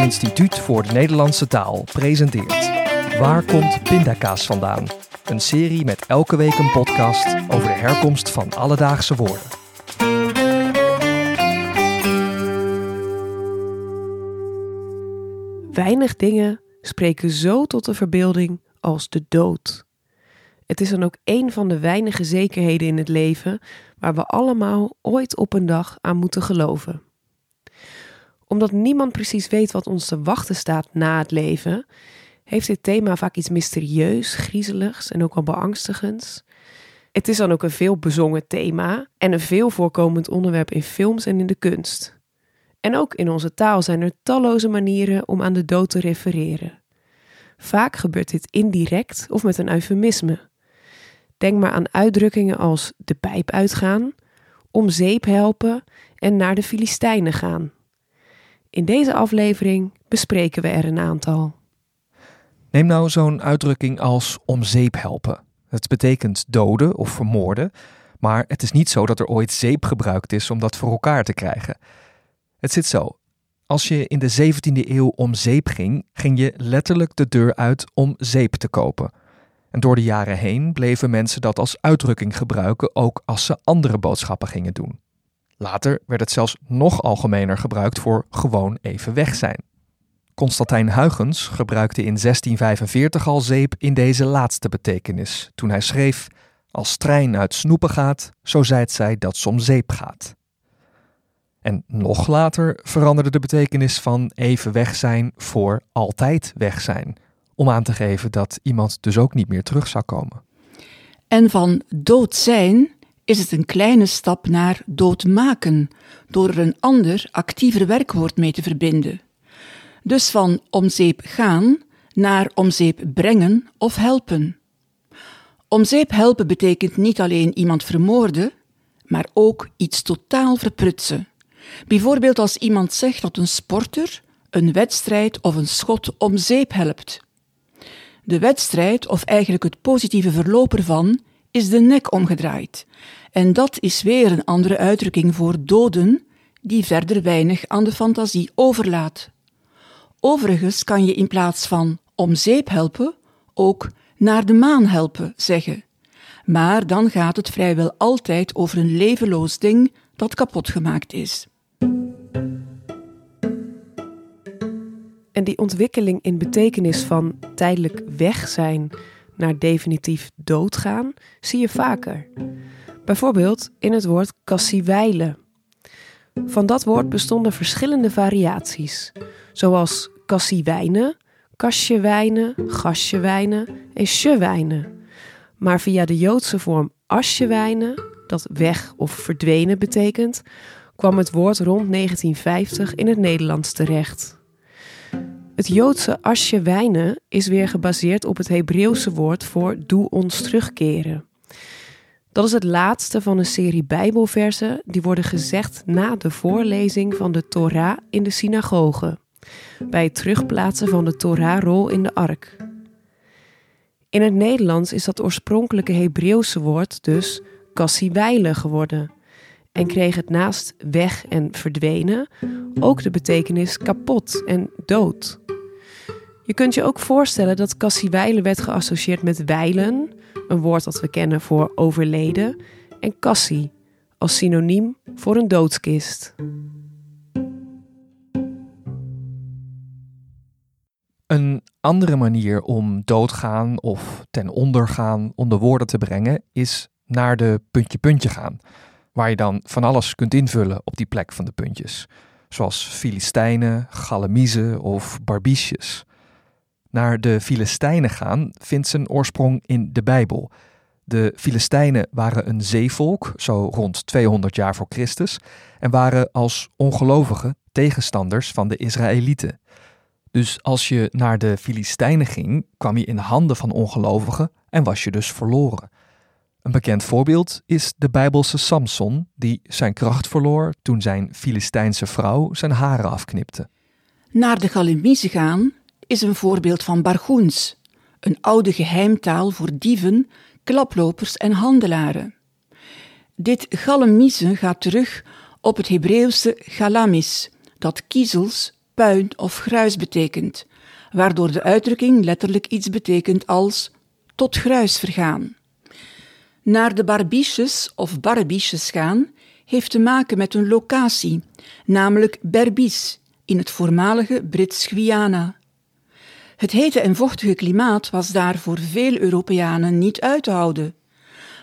Instituut voor de Nederlandse Taal presenteert Waar komt pindakaas vandaan? Een serie met elke week een podcast over de herkomst van alledaagse woorden. Weinig dingen spreken zo tot de verbeelding als de dood. Het is dan ook een van de weinige zekerheden in het leven waar we allemaal ooit op een dag aan moeten geloven. Omdat niemand precies weet wat ons te wachten staat na het leven, heeft dit thema vaak iets mysterieus, griezeligs en ook wel beangstigends. Het is dan ook een veel bezongen thema en een veel voorkomend onderwerp in films en in de kunst. En ook in onze taal zijn er talloze manieren om aan de dood te refereren. Vaak gebeurt dit indirect of met een eufemisme. Denk maar aan uitdrukkingen als de pijp uitgaan, om zeep helpen en naar de Filistijnen gaan. In deze aflevering bespreken we er een aantal. Neem nou zo'n uitdrukking als om zeep helpen. Het betekent doden of vermoorden, maar het is niet zo dat er ooit zeep gebruikt is om dat voor elkaar te krijgen. Het zit zo. Als je in de 17e eeuw om zeep ging, ging je letterlijk de deur uit om zeep te kopen. En door de jaren heen bleven mensen dat als uitdrukking gebruiken, ook als ze andere boodschappen gingen doen. Later werd het zelfs nog algemener gebruikt voor gewoon even weg zijn. Constantijn Huygens gebruikte in 1645 al zeep in deze laatste betekenis, toen hij schreef: Als trein uit snoepen gaat, zo zijt zij dat som zeep gaat. En nog later veranderde de betekenis van even weg zijn voor altijd weg zijn, om aan te geven dat iemand dus ook niet meer terug zou komen. En van dood zijn is het een kleine stap naar dood maken, door er een ander, actiever werkwoord mee te verbinden. Dus van om zeep gaan naar om zeep brengen of helpen. Om zeep helpen betekent niet alleen iemand vermoorden, maar ook iets totaal verprutsen. Bijvoorbeeld als iemand zegt dat een sporter een wedstrijd of een schot om zeep helpt. De wedstrijd, of eigenlijk het positieve verloop ervan, is de nek omgedraaid. En dat is weer een andere uitdrukking voor doden, die verder weinig aan de fantasie overlaat. Overigens kan je in plaats van om zeep helpen ook naar de maan helpen zeggen. Maar dan gaat het vrijwel altijd over een levenloos ding dat kapot gemaakt is. En die ontwikkeling in betekenis van tijdelijk weg zijn naar definitief doodgaan zie je vaker. Bijvoorbeeld in het woord kassiewijlen. Van dat woord bestonden verschillende variaties, zoals kassiewijnen, kastjewijnen, gastjewijnen en sjewijnen. Maar via de Joodse vorm asjewijnen, dat weg of verdwenen betekent, kwam het woord rond 1950 in het Nederlands terecht. Het Joodse asjewijnen is weer gebaseerd op het Hebreeuwse woord voor doe ons terugkeren. Dat is het laatste van een serie Bijbelversen die worden gezegd na de voorlezing van de Torah in de synagoge, bij het terugplaatsen van de Torahrol in de ark. In het Nederlands is dat oorspronkelijke Hebreeuwse woord dus kassiwijle geworden en kreeg het naast weg en verdwenen ook de betekenis kapot en dood. Je kunt je ook voorstellen dat kassiwijle werd geassocieerd met wijlen, een woord dat we kennen voor overleden, en kassie als synoniem voor een doodskist. Een andere manier om doodgaan of ten onder gaan onder woorden te brengen is naar de puntje puntje gaan, waar je dan van alles kunt invullen op die plek van de puntjes, zoals Filistijnen, Galamiezen of Barbiesjes naar de Filistijnen gaan, vindt zijn oorsprong in de Bijbel. De Filistijnen waren een zeevolk, zo rond 200 jaar voor Christus, en waren als ongelovigen tegenstanders van de Israëlieten. Dus als je naar de Filistijnen ging, kwam je in de handen van ongelovigen en was je dus verloren. Een bekend voorbeeld is de Bijbelse Samson, die zijn kracht verloor toen zijn Filistijnse vrouw zijn haren afknipte. Naar de Galimiezen gaan is een voorbeeld van bargoens, een oude geheimtaal voor dieven, klaplopers en handelaren. Dit Galamiezen gaat terug op het Hebreeuwse galamis, dat kiezels, puin of gruis betekent, waardoor de uitdrukking letterlijk iets betekent als tot gruis vergaan. Naar de Barbiches of Barbiches gaan heeft te maken met een locatie, namelijk Berbice in het voormalige Brits-Guyana. Het hete en vochtige klimaat was daar voor veel Europeanen niet uit te houden,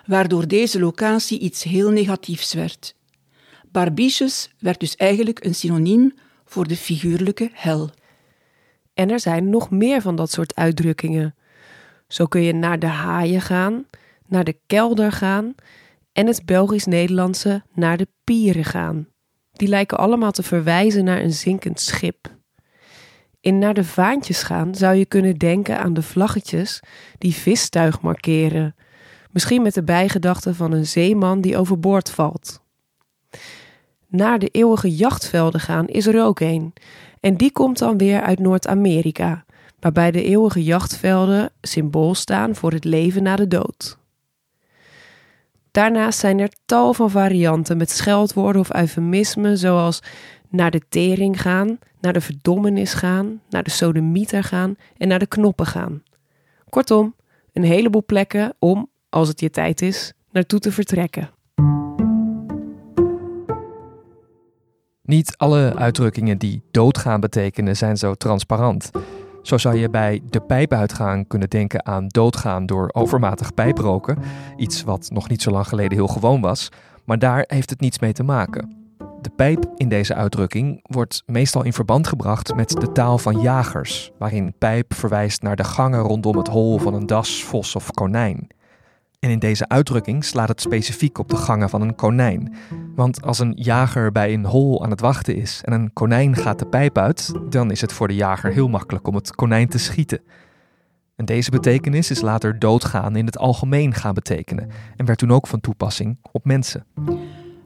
waardoor deze locatie iets heel negatiefs werd. Barbiches werd dus eigenlijk een synoniem voor de figuurlijke hel. En er zijn nog meer van dat soort uitdrukkingen. Zo kun je naar de haaien gaan, naar de kelder gaan en het Belgisch-Nederlandse naar de pieren gaan. Die lijken allemaal te verwijzen naar een zinkend schip. In naar de vaantjes gaan zou je kunnen denken aan de vlaggetjes die vistuig markeren, misschien met de bijgedachte van een zeeman die overboord valt. Naar de eeuwige jachtvelden gaan is er ook een, en die komt dan weer uit Noord-Amerika, waarbij de eeuwige jachtvelden symbool staan voor het leven na de dood. Daarnaast zijn er tal van varianten met scheldwoorden of eufemismen, zoals naar de tering gaan, naar de verdommenis gaan, naar de sodemieter gaan en naar de knoppen gaan. Kortom, een heleboel plekken om, als het je tijd is, naartoe te vertrekken. Niet alle uitdrukkingen die doodgaan betekenen zijn zo transparant. Zo zou je bij de pijp uitgaan kunnen denken aan doodgaan door overmatig pijproken, iets wat nog niet zo lang geleden heel gewoon was, maar daar heeft het niets mee te maken. De pijp in deze uitdrukking wordt meestal in verband gebracht met de taal van jagers, waarin pijp verwijst naar de gangen rondom het hol van een das, vos of konijn. En in deze uitdrukking slaat het specifiek op de gangen van een konijn. Want als een jager bij een hol aan het wachten is en een konijn gaat de pijp uit, dan is het voor de jager heel makkelijk om het konijn te schieten. En deze betekenis is later doodgaan in het algemeen gaan betekenen en werd toen ook van toepassing op mensen.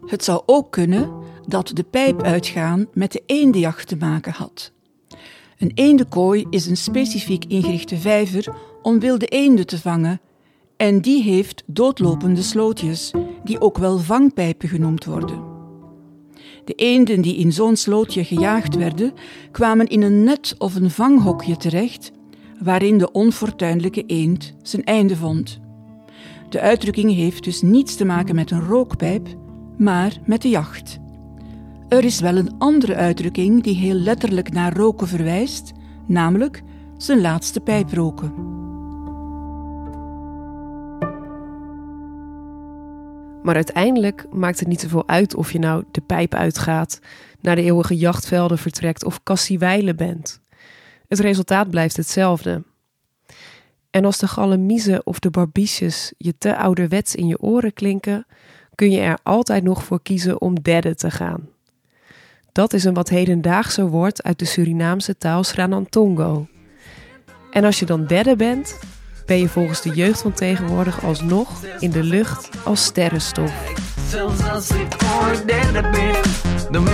Het zou ook kunnen dat de pijp uitgaan met de eendenjacht te maken had. Een eendenkooi is een specifiek ingerichte vijver om wilde eenden te vangen en die heeft doodlopende slootjes, die ook wel vangpijpen genoemd worden. De eenden die in zo'n slootje gejaagd werden, kwamen in een net of een vanghokje terecht, waarin de onfortuinlijke eend zijn einde vond. De uitdrukking heeft dus niets te maken met een rookpijp, maar met de jacht. Er is wel een andere uitdrukking die heel letterlijk naar roken verwijst, namelijk zijn laatste pijp roken. Maar uiteindelijk maakt het niet zoveel uit of je nou de pijp uitgaat, naar de eeuwige jachtvelden vertrekt of kassiewijlen bent. Het resultaat blijft hetzelfde. En als de galamiezen of de barbiches je te ouderwets in je oren klinken, kun je er altijd nog voor kiezen om derde te gaan. Dat is een wat hedendaagse woord uit de Surinaamse taal Sranantongo. En als je dan derde bent, ben je volgens de jeugd van tegenwoordig alsnog in de lucht als sterrenstof. Dan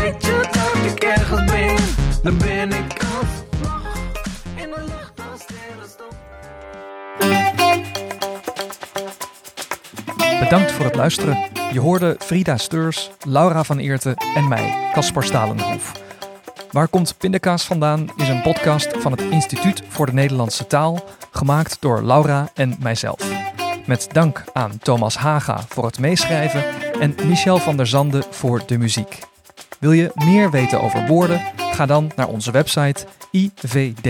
ik Bedankt voor het luisteren. Je hoorde Frida Steurs, Laura van Eerten en mij, Caspar Stalenhoef. Waar komt Pindakaas vandaan is een podcast van het Instituut voor de Nederlandse Taal, gemaakt door Laura en mijzelf. Met dank aan Thomas Haga voor het meeschrijven en Michel van der Zande voor de muziek. Wil je meer weten over woorden? Ga dan naar onze website ivdnt.org.